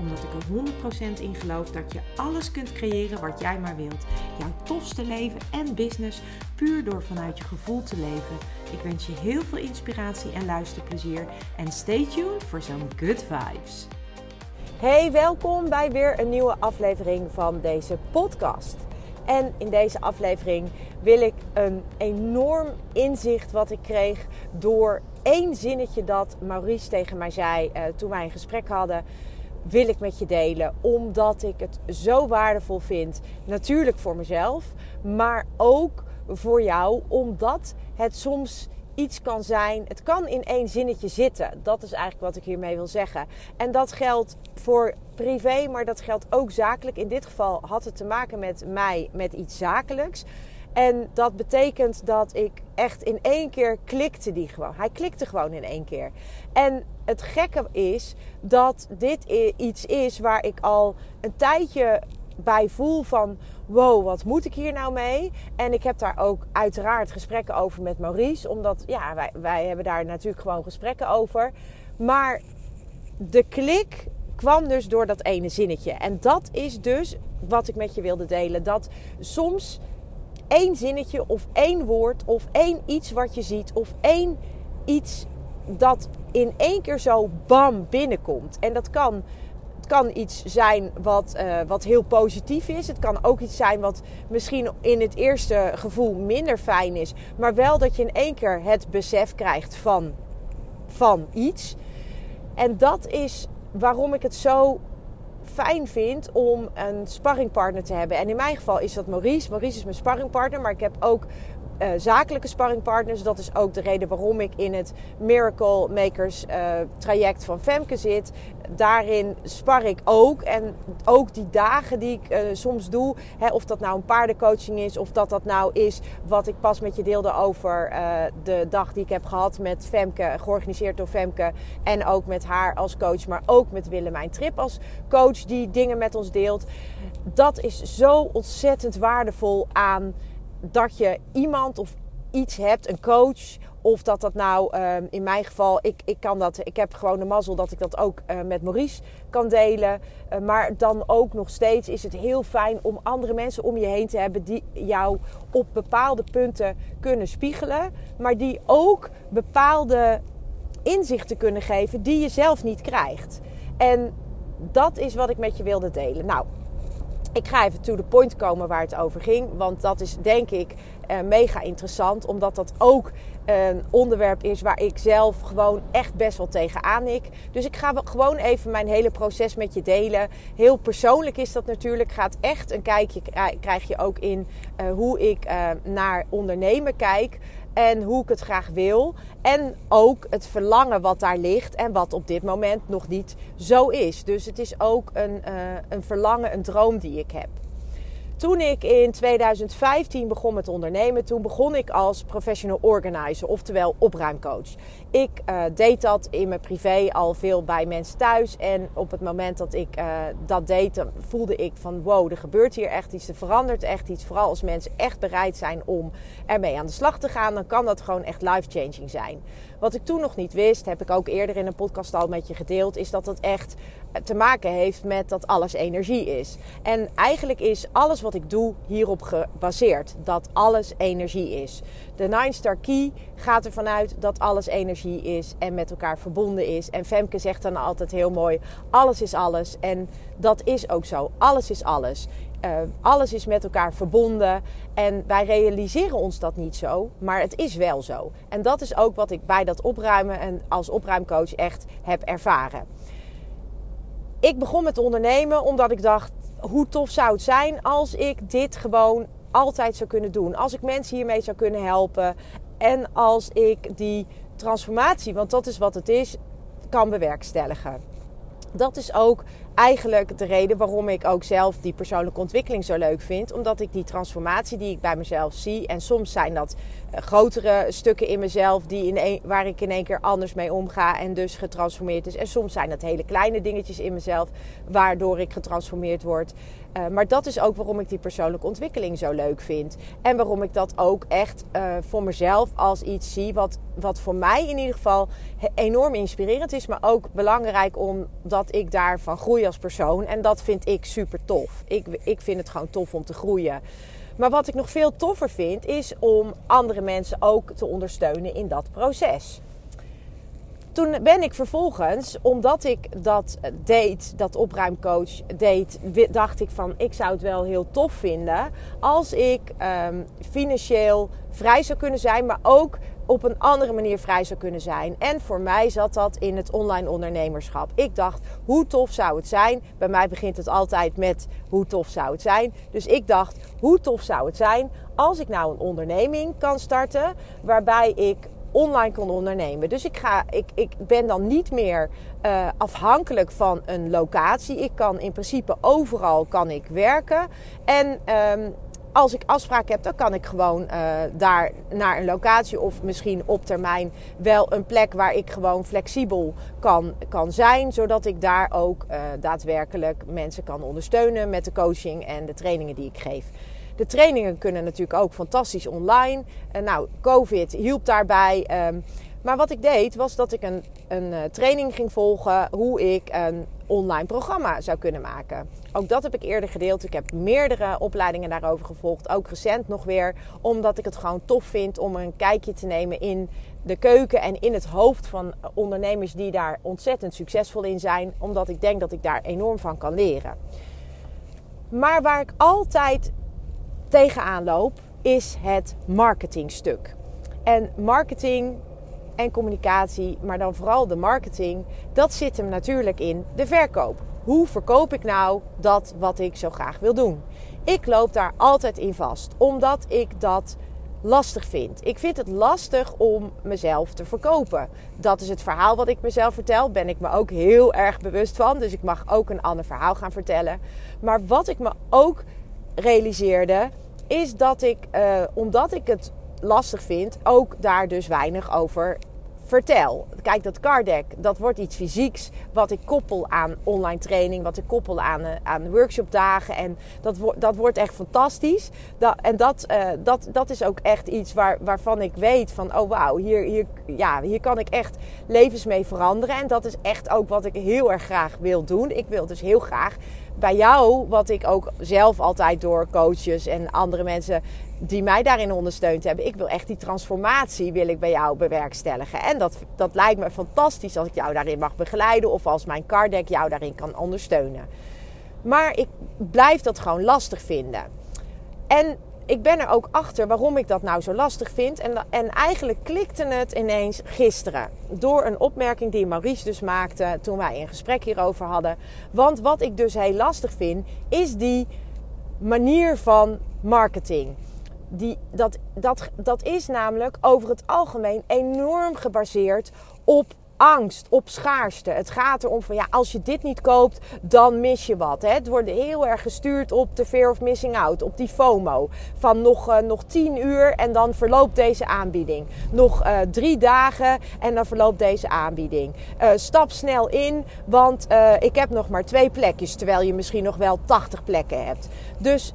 Omdat ik er 100% in geloof dat je alles kunt creëren wat jij maar wilt. Jouw tofste leven en business puur door vanuit je gevoel te leven. Ik wens je heel veel inspiratie en luisterplezier. En stay tuned voor zo'n good vibes. Hey, welkom bij weer een nieuwe aflevering van deze podcast. En in deze aflevering wil ik een enorm inzicht wat ik kreeg door één zinnetje dat Maurice tegen mij zei uh, toen wij een gesprek hadden. Wil ik met je delen, omdat ik het zo waardevol vind. Natuurlijk voor mezelf, maar ook voor jou, omdat het soms iets kan zijn. Het kan in één zinnetje zitten. Dat is eigenlijk wat ik hiermee wil zeggen. En dat geldt voor privé, maar dat geldt ook zakelijk. In dit geval had het te maken met mij, met iets zakelijks. En dat betekent dat ik echt in één keer klikte die gewoon. Hij klikte gewoon in één keer. En het gekke is dat dit iets is waar ik al een tijdje bij voel van wow, wat moet ik hier nou mee? En ik heb daar ook uiteraard gesprekken over met Maurice, omdat ja, wij, wij hebben daar natuurlijk gewoon gesprekken over. Maar de klik kwam dus door dat ene zinnetje. En dat is dus wat ik met je wilde delen. Dat soms één zinnetje of één woord of één iets wat je ziet of één iets dat in één keer zo bam binnenkomt. En dat kan kan iets zijn wat, uh, wat heel positief is. Het kan ook iets zijn wat misschien in het eerste gevoel minder fijn is. Maar wel dat je in één keer het besef krijgt van, van iets. En dat is waarom ik het zo fijn vind om een sparringpartner te hebben. En in mijn geval is dat Maurice. Maurice is mijn sparringpartner, maar ik heb ook uh, zakelijke sparringpartners. Dat is ook de reden waarom ik in het Miracle Makers uh, traject van Femke zit. Daarin spar ik ook. En ook die dagen die ik uh, soms doe, hè, of dat nou een paardencoaching is, of dat dat nou is wat ik pas met je deelde over de dag die ik heb gehad met Femke, georganiseerd door Femke. En ook met haar als coach, maar ook met Willemijn Trip als coach die dingen met ons deelt. Dat is zo ontzettend waardevol aan dat je iemand of iets hebt, een coach. Of dat dat nou, um, in mijn geval, ik, ik kan dat, ik heb gewoon de mazzel dat ik dat ook uh, met Maurice kan delen. Uh, maar dan ook nog steeds is het heel fijn om andere mensen om je heen te hebben die jou op bepaalde punten kunnen spiegelen. Maar die ook bepaalde inzichten kunnen geven die je zelf niet krijgt. En dat is wat ik met je wilde delen. Nou, ik ga even to the point komen waar het over ging. Want dat is denk ik uh, mega interessant. Omdat dat ook een onderwerp is waar ik zelf gewoon echt best wel tegenaan ik. Dus ik ga gewoon even mijn hele proces met je delen. Heel persoonlijk is dat natuurlijk. Gaat echt een kijkje krijg je ook in uh, hoe ik naar ondernemen kijk en hoe ik het graag wil. En ook het verlangen wat daar ligt en wat op dit moment nog niet zo is. Dus het is ook een, uh, een verlangen, een droom die ik heb. Toen ik in 2015 begon met ondernemen, toen begon ik als professional organizer, oftewel opruimcoach. Ik uh, deed dat in mijn privé al veel bij mensen thuis. En op het moment dat ik uh, dat deed, voelde ik van wow, er gebeurt hier echt iets, er verandert echt iets. Vooral als mensen echt bereid zijn om ermee aan de slag te gaan, dan kan dat gewoon echt life-changing zijn. Wat ik toen nog niet wist, heb ik ook eerder in een podcast al met je gedeeld, is dat het echt te maken heeft met dat alles energie is. En eigenlijk is alles wat ik doe hierop gebaseerd. Dat alles energie is. De Nine Star Key gaat ervan uit dat alles energie is en met elkaar verbonden is. En Femke zegt dan altijd heel mooi: alles is alles. En dat is ook zo. Alles is alles. Uh, alles is met elkaar verbonden. En wij realiseren ons dat niet zo, maar het is wel zo. En dat is ook wat ik bij dat opruimen en als opruimcoach echt heb ervaren. Ik begon met ondernemen omdat ik dacht: hoe tof zou het zijn als ik dit gewoon altijd zou kunnen doen? Als ik mensen hiermee zou kunnen helpen en als ik die transformatie, want dat is wat het is, kan bewerkstelligen. Dat is ook eigenlijk de reden waarom ik ook zelf die persoonlijke ontwikkeling zo leuk vind. Omdat ik die transformatie die ik bij mezelf zie. En soms zijn dat eh, grotere stukken in mezelf die in waar ik in één keer anders mee omga en dus getransformeerd is. En soms zijn dat hele kleine dingetjes in mezelf waardoor ik getransformeerd word. Uh, maar dat is ook waarom ik die persoonlijke ontwikkeling zo leuk vind. En waarom ik dat ook echt uh, voor mezelf als iets zie wat, wat voor mij in ieder geval enorm inspirerend is. Maar ook belangrijk omdat ik daarvan groei als persoon. En dat vind ik super tof. Ik, ik vind het gewoon tof om te groeien. Maar wat ik nog veel toffer vind, is om andere mensen ook te ondersteunen in dat proces. Toen ben ik vervolgens, omdat ik dat deed, dat opruimcoach deed, dacht ik van ik zou het wel heel tof vinden als ik um, financieel vrij zou kunnen zijn, maar ook op een andere manier vrij zou kunnen zijn. En voor mij zat dat in het online ondernemerschap. Ik dacht, hoe tof zou het zijn? Bij mij begint het altijd met hoe tof zou het zijn. Dus ik dacht, hoe tof zou het zijn als ik nou een onderneming kan starten waarbij ik online kon ondernemen. Dus ik, ga, ik, ik ben dan niet meer uh, afhankelijk van een locatie. Ik kan in principe overal kan ik werken. En um, als ik afspraken heb, dan kan ik gewoon uh, daar naar een locatie of misschien op termijn wel een plek waar ik gewoon flexibel kan, kan zijn. Zodat ik daar ook uh, daadwerkelijk mensen kan ondersteunen met de coaching en de trainingen die ik geef. De trainingen kunnen natuurlijk ook fantastisch online. Uh, nou, COVID hielp daarbij. Um, maar wat ik deed was dat ik een, een training ging volgen hoe ik een online programma zou kunnen maken. Ook dat heb ik eerder gedeeld. Ik heb meerdere opleidingen daarover gevolgd. Ook recent nog weer. Omdat ik het gewoon tof vind om een kijkje te nemen in de keuken en in het hoofd van ondernemers die daar ontzettend succesvol in zijn. Omdat ik denk dat ik daar enorm van kan leren. Maar waar ik altijd tegenaan loop, is het marketingstuk. En marketing en communicatie, maar dan vooral de marketing, dat zit hem natuurlijk in de verkoop. Hoe verkoop ik nou dat wat ik zo graag wil doen? Ik loop daar altijd in vast, omdat ik dat lastig vind. Ik vind het lastig om mezelf te verkopen. Dat is het verhaal wat ik mezelf vertel. Ben ik me ook heel erg bewust van. Dus ik mag ook een ander verhaal gaan vertellen. Maar wat ik me ook realiseerde, is dat ik, uh, omdat ik het lastig vind, ook daar dus weinig over vertel. Kijk, dat card deck, dat wordt iets fysieks wat ik koppel aan online training, wat ik koppel aan, uh, aan workshopdagen. En dat, wordt dat wordt echt fantastisch. Dat, en dat, uh, dat, dat is ook echt iets waar, waarvan ik weet van, oh wauw, hier, hier, ja, hier kan ik echt levens mee veranderen. En dat is echt ook wat ik heel erg graag wil doen. Ik wil dus heel graag bij jou, wat ik ook zelf altijd door coaches en andere mensen die mij daarin ondersteund hebben. Ik wil echt die transformatie wil ik bij jou bewerkstelligen. En dat, dat lijkt me fantastisch als ik jou daarin mag begeleiden of als mijn card jou daarin kan ondersteunen. Maar ik blijf dat gewoon lastig vinden. En ik ben er ook achter waarom ik dat nou zo lastig vind. En, en eigenlijk klikte het ineens gisteren. Door een opmerking die Maurice dus maakte toen wij een gesprek hierover hadden. Want wat ik dus heel lastig vind, is die manier van marketing. Die, dat, dat, dat is namelijk over het algemeen enorm gebaseerd op angst, op schaarste. Het gaat erom van ja, als je dit niet koopt, dan mis je wat. Hè? Het wordt heel erg gestuurd op de fear of missing out, op die FOMO. Van nog, uh, nog tien uur en dan verloopt deze aanbieding. Nog uh, drie dagen en dan verloopt deze aanbieding. Uh, stap snel in, want ik heb nog maar twee plekjes, terwijl je misschien nog wel 80 plekken hebt. Dus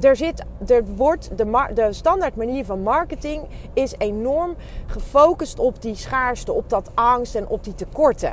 er, zit, er wordt de, de standaard manier van marketing is enorm gefocust op die schaarste, op dat angst en op die tekorten.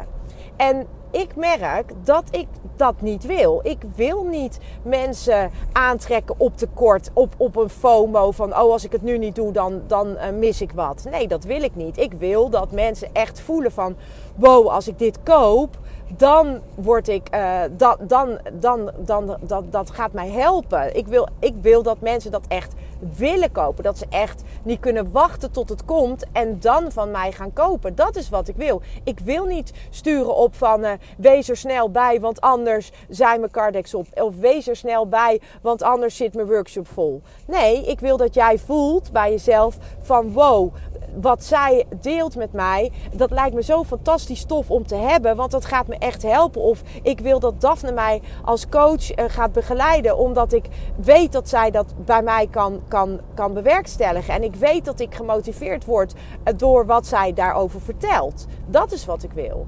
En ik merk dat ik dat niet wil. Ik wil niet mensen aantrekken op tekort, op, op een FOMO van oh als ik het nu niet doe dan, dan uh, mis ik wat. Nee, dat wil ik niet. Ik wil dat mensen echt voelen van wow als ik dit koop dan word ik, uh, dan, dan, dan, dan, dat, dat gaat mij helpen. Ik wil, ik wil dat mensen dat echt willen kopen. Dat ze echt niet kunnen wachten tot het komt en dan van mij gaan kopen. Dat is wat ik wil. Ik wil niet sturen op van uh, wees er snel bij, want anders zijn mijn cardex op. Of wees er snel bij, want anders zit mijn workshop vol. Nee, ik wil dat jij voelt bij jezelf van wow, wat zij deelt met mij, dat lijkt me zo fantastisch tof om te hebben. Want dat gaat me echt helpen. Of ik wil dat Daphne mij als coach uh, gaat begeleiden. Omdat ik weet dat zij dat bij mij kan, kan, kan bewerkstelligen. En ik weet dat ik gemotiveerd word door wat zij daarover vertelt. Dat is wat ik wil.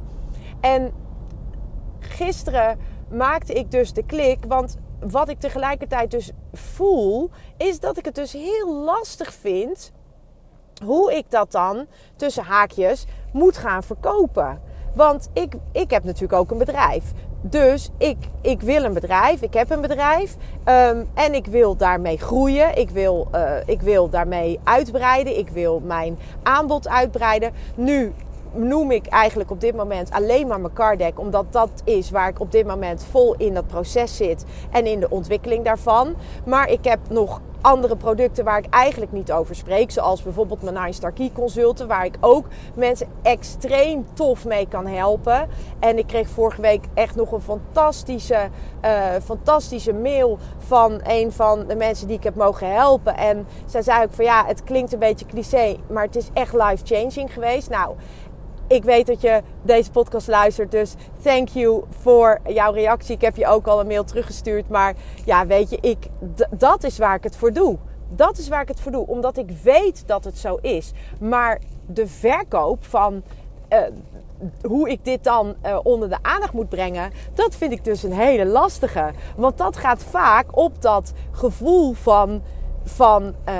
En gisteren maakte ik dus de klik. Want wat ik tegelijkertijd dus voel, is dat ik het dus heel lastig vind hoe ik dat dan tussen haakjes moet gaan verkopen. Want ik, ik heb natuurlijk ook een bedrijf. Dus ik, ik wil een bedrijf, ik heb een bedrijf um, en ik wil daarmee groeien. Ik wil, uh, ik wil daarmee uitbreiden. Ik wil mijn aanbod uitbreiden. Nu noem ik eigenlijk op dit moment alleen maar mijn card deck. Omdat dat is waar ik op dit moment vol in dat proces zit. En in de ontwikkeling daarvan. Maar ik heb nog andere producten waar ik eigenlijk niet over spreek. Zoals bijvoorbeeld mijn Nine Star Key Consulten. Waar ik ook mensen extreem tof mee kan helpen. En ik kreeg vorige week echt nog een fantastische, uh, fantastische mail van een van de mensen die ik heb mogen helpen. En zij zei ook van ja, het klinkt een beetje cliché. Maar het is echt life changing geweest. Nou, ik weet dat je deze podcast luistert. Dus thank you voor jouw reactie. Ik heb je ook al een mail teruggestuurd. Maar ja, weet je, ik, dat is waar ik het voor doe. Dat is waar ik het voor doe. Omdat ik weet dat het zo is. Maar de verkoop van uh, hoe ik dit dan uh, onder de aandacht moet brengen, dat vind ik dus een hele lastige. Want dat gaat vaak op dat gevoel van, van, uh,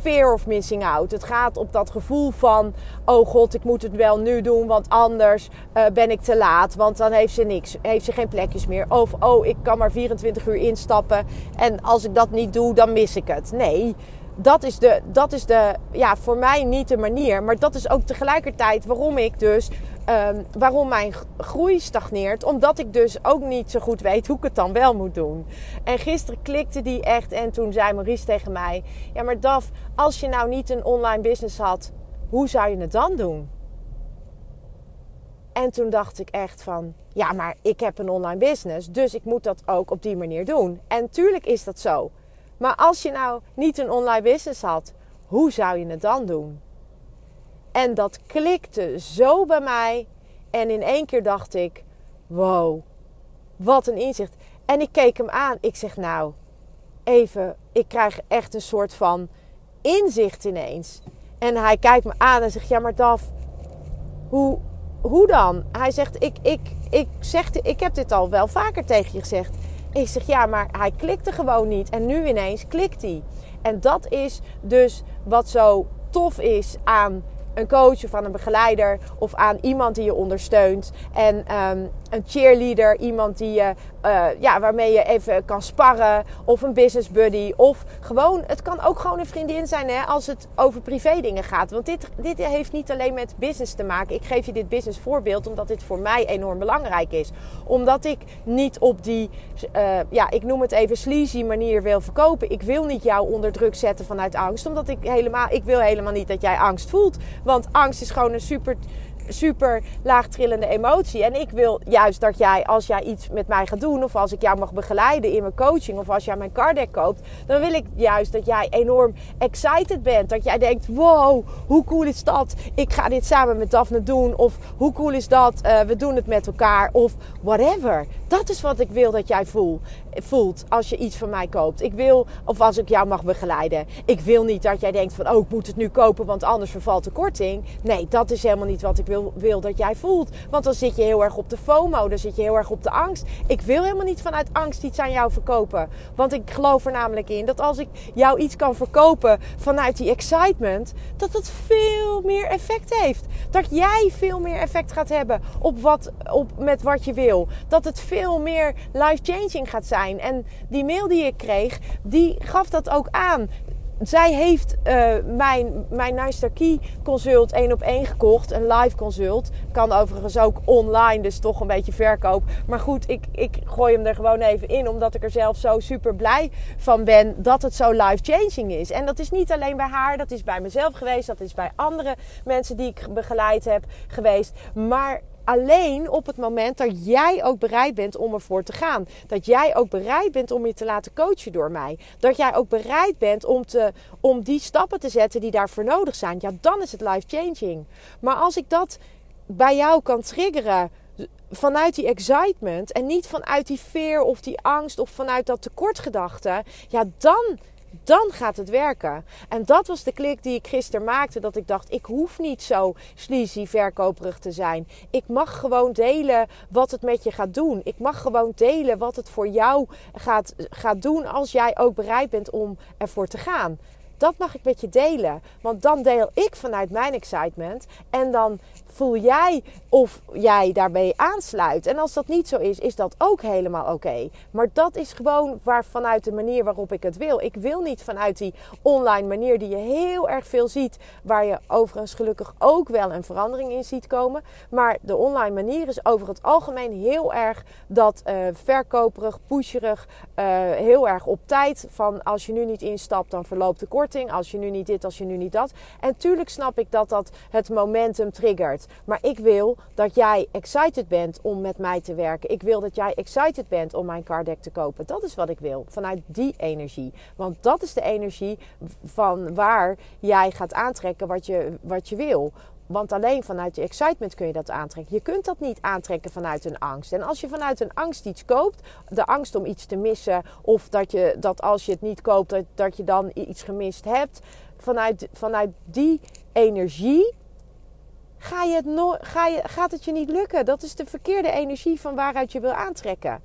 fear of missing out. Het gaat op dat gevoel van: oh god, ik moet het wel nu doen, want anders uh, ben ik te laat. Want dan heeft ze niks, heeft ze geen plekjes meer. Of oh, ik kan maar 24 uur instappen en als ik dat niet doe, dan mis ik het. Nee. Dat is, de, dat is de, ja, voor mij niet de manier. Maar dat is ook tegelijkertijd waarom ik dus Um, waarom mijn groei stagneert. Omdat ik dus ook niet zo goed weet hoe ik het dan wel moet doen. En gisteren klikte die echt. En toen zei Maurice tegen mij: Ja, maar Daf, als je nou niet een online business had, hoe zou je het dan doen? En toen dacht ik echt van: Ja, maar ik heb een online business. Dus ik moet dat ook op die manier doen. En tuurlijk is dat zo. Maar als je nou niet een online business had, hoe zou je het dan doen? En dat klikte zo bij mij. En in één keer dacht ik: wow, wat een inzicht. En ik keek hem aan. Ik zeg: Nou, even, ik krijg echt een soort van inzicht ineens. En hij kijkt me aan en zegt: Ja, maar Daf, hoe, hoe dan? Hij zegt: ik, ik, ik, zeg, ik heb dit al wel vaker tegen je gezegd. Ik zeg: Ja, maar hij klikte gewoon niet. En nu ineens klikt hij. En dat is dus wat zo tof is aan een coach of aan een begeleider of aan iemand die je ondersteunt. En um, een cheerleader, iemand die je, uh, ja, waarmee je even kan sparren. Of een business buddy. Of gewoon, het kan ook gewoon een vriendin zijn hè, als het over privé dingen gaat. Want dit, dit heeft niet alleen met business te maken. Ik geef je dit business voorbeeld omdat dit voor mij enorm belangrijk is. Omdat ik niet op die, uh, ja, ik noem het even sleazy manier wil verkopen. Ik wil niet jou onder druk zetten vanuit angst. Omdat ik helemaal, ik wil helemaal niet dat jij angst voelt. Want angst is gewoon een super super laagtrillende emotie. En ik wil juist dat jij, als jij iets met mij gaat doen, of als ik jou mag begeleiden in mijn coaching, of als jij mijn card deck koopt, dan wil ik juist dat jij enorm excited bent. Dat jij denkt: wow, hoe cool is dat? Ik ga dit samen met Daphne doen. Of hoe cool is dat? Uh, we doen het met elkaar. Of whatever. Dat is wat ik wil dat jij voelt voelt als je iets van mij koopt. Ik wil, of als ik jou mag begeleiden. Ik wil niet dat jij denkt van, oh, ik moet het nu kopen, want anders vervalt de korting. Nee, dat is helemaal niet wat ik wil, wil dat jij voelt. Want dan zit je heel erg op de FOMO, dan zit je heel erg op de angst. Ik wil helemaal niet vanuit angst iets aan jou verkopen. Want ik geloof er namelijk in dat als ik jou iets kan verkopen vanuit die excitement, dat het veel meer effect heeft. Dat jij veel meer effect gaat hebben op wat, op, met wat je wil. Dat het veel meer life-changing gaat zijn. En die mail die ik kreeg, die gaf dat ook aan. Zij heeft uh, mijn, mijn Nice Key consult één op één gekocht. Een live consult. Kan overigens ook online, dus toch een beetje verkoop. Maar goed, ik, ik gooi hem er gewoon even in. Omdat ik er zelf zo super blij van ben dat het zo life changing is. En dat is niet alleen bij haar, dat is bij mezelf geweest. Dat is bij andere mensen die ik begeleid heb geweest. Maar alleen op het moment dat jij ook bereid bent om ervoor te gaan. Dat jij ook bereid bent om je te laten coachen door mij. Dat jij ook bereid bent om, te, om die stappen te zetten die daarvoor nodig zijn. Ja, dan is het life changing. Maar als ik dat bij jou kan triggeren vanuit die excitement en niet vanuit die fear of die angst of vanuit dat tekortgedachte, ja, dan, dan gaat het werken. En dat was de klik die ik gisteren maakte, dat ik dacht, ik hoef niet zo sleazy verkoperig te zijn. Ik mag gewoon delen wat het met je gaat doen. Ik mag gewoon delen wat het voor jou gaat, gaat doen als jij ook bereid bent om ervoor te gaan. Dat mag ik met je delen. Want dan deel ik vanuit mijn excitement. En dan voel jij of jij daarbij aansluit. En als dat niet zo is, is dat ook helemaal oké. Maar dat is gewoon waar, vanuit de manier waarop ik het wil. Ik wil niet vanuit die online manier die je heel erg veel ziet. Waar je overigens gelukkig ook wel een verandering in ziet komen. Maar de online manier is over het algemeen heel erg dat uh, verkoperig, pusherig. Uh, heel erg op tijd. Van als je nu niet instapt, dan verloopt de korting. Als je nu niet dit, als je nu niet dat. En tuurlijk snap ik dat dat het momentum triggert. Maar ik wil dat jij excited bent om met mij te werken. Ik wil dat jij excited bent om mijn card deck te kopen. Dat is wat ik wil. Vanuit die energie. Want dat is de energie van waar jij gaat aantrekken wat je, wat je wil. Want alleen vanuit je excitement kun je dat aantrekken. Je kunt dat niet aantrekken vanuit een angst. En als je vanuit een angst iets koopt, de angst om iets te missen, of dat, je, dat als je het niet koopt, dat, dat je dan iets gemist hebt, vanuit, vanuit die energie ga je het no ga je, gaat het je niet lukken. Dat is de verkeerde energie van waaruit je wil aantrekken.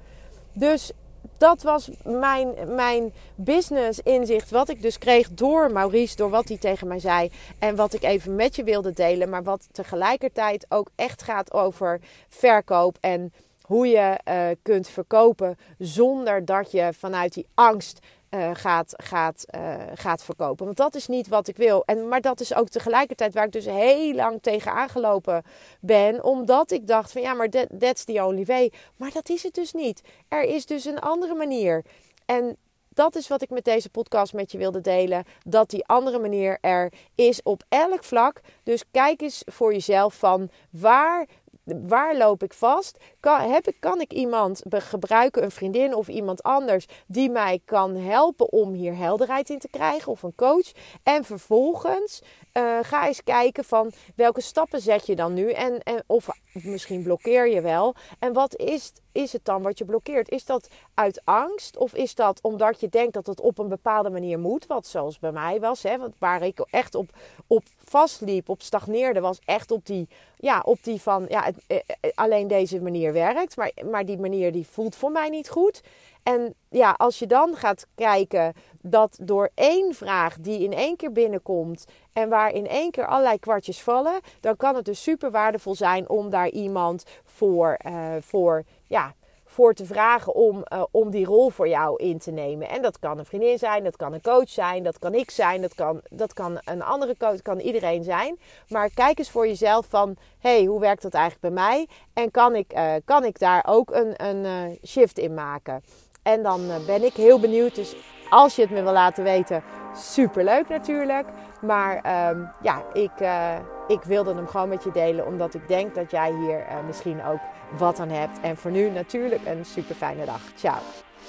Dus dat was mijn, mijn business inzicht. Wat ik dus kreeg door Maurice, door wat hij tegen mij zei. En wat ik even met je wilde delen. Maar wat tegelijkertijd ook echt gaat over verkoop. En hoe je uh, kunt verkopen zonder dat je vanuit die angst uh, gaat, gaat, uh, gaat verkopen. Want dat is niet wat ik wil. En, maar dat is ook tegelijkertijd waar ik dus heel lang tegen aangelopen ben. Omdat ik dacht van ja, maar that, that's the only way. Maar dat is het dus niet. Er is dus een andere manier. En dat is wat ik met deze podcast met je wilde delen. Dat die andere manier er is op elk vlak. Dus kijk eens voor jezelf van waar waar loop ik vast? Kan, heb ik, kan ik iemand gebruiken, een vriendin of iemand anders, die mij kan helpen om hier helderheid in te krijgen of een coach? En vervolgens uh, ga eens kijken van welke stappen zet je dan nu en, en of misschien blokkeer je wel. En wat is, is het dan wat je blokkeert? Is dat uit angst of is dat omdat je denkt dat het op een bepaalde manier moet? Wat zoals bij mij was, hè, want waar ik echt op, op vastliep, op stagneerde, was echt op die, ja, op die van ja, het, eh, eh, alleen deze manier werkt, maar, maar die manier die voelt voor mij niet goed. En ja, als je dan gaat kijken dat door één vraag die in één keer binnenkomt en waar in één keer allerlei kwartjes vallen, dan kan het dus super waardevol zijn om daar iemand voor, uh, voor ja, voor te vragen om, uh, om die rol voor jou in te nemen. En dat kan een vriendin zijn, dat kan een coach zijn, dat kan ik zijn, dat kan, dat kan een andere coach, kan iedereen zijn. Maar kijk eens voor jezelf van, hey, hoe werkt dat eigenlijk bij mij? En kan ik, uh, kan ik daar ook een, een uh, shift in maken? En dan ben ik heel benieuwd. Dus als je het me wil laten weten, super leuk natuurlijk. Maar um, ja, ik, ik wilde hem gewoon met je delen. Omdat ik denk dat jij hier misschien ook wat aan hebt. En voor nu natuurlijk een super fijne dag. Ciao.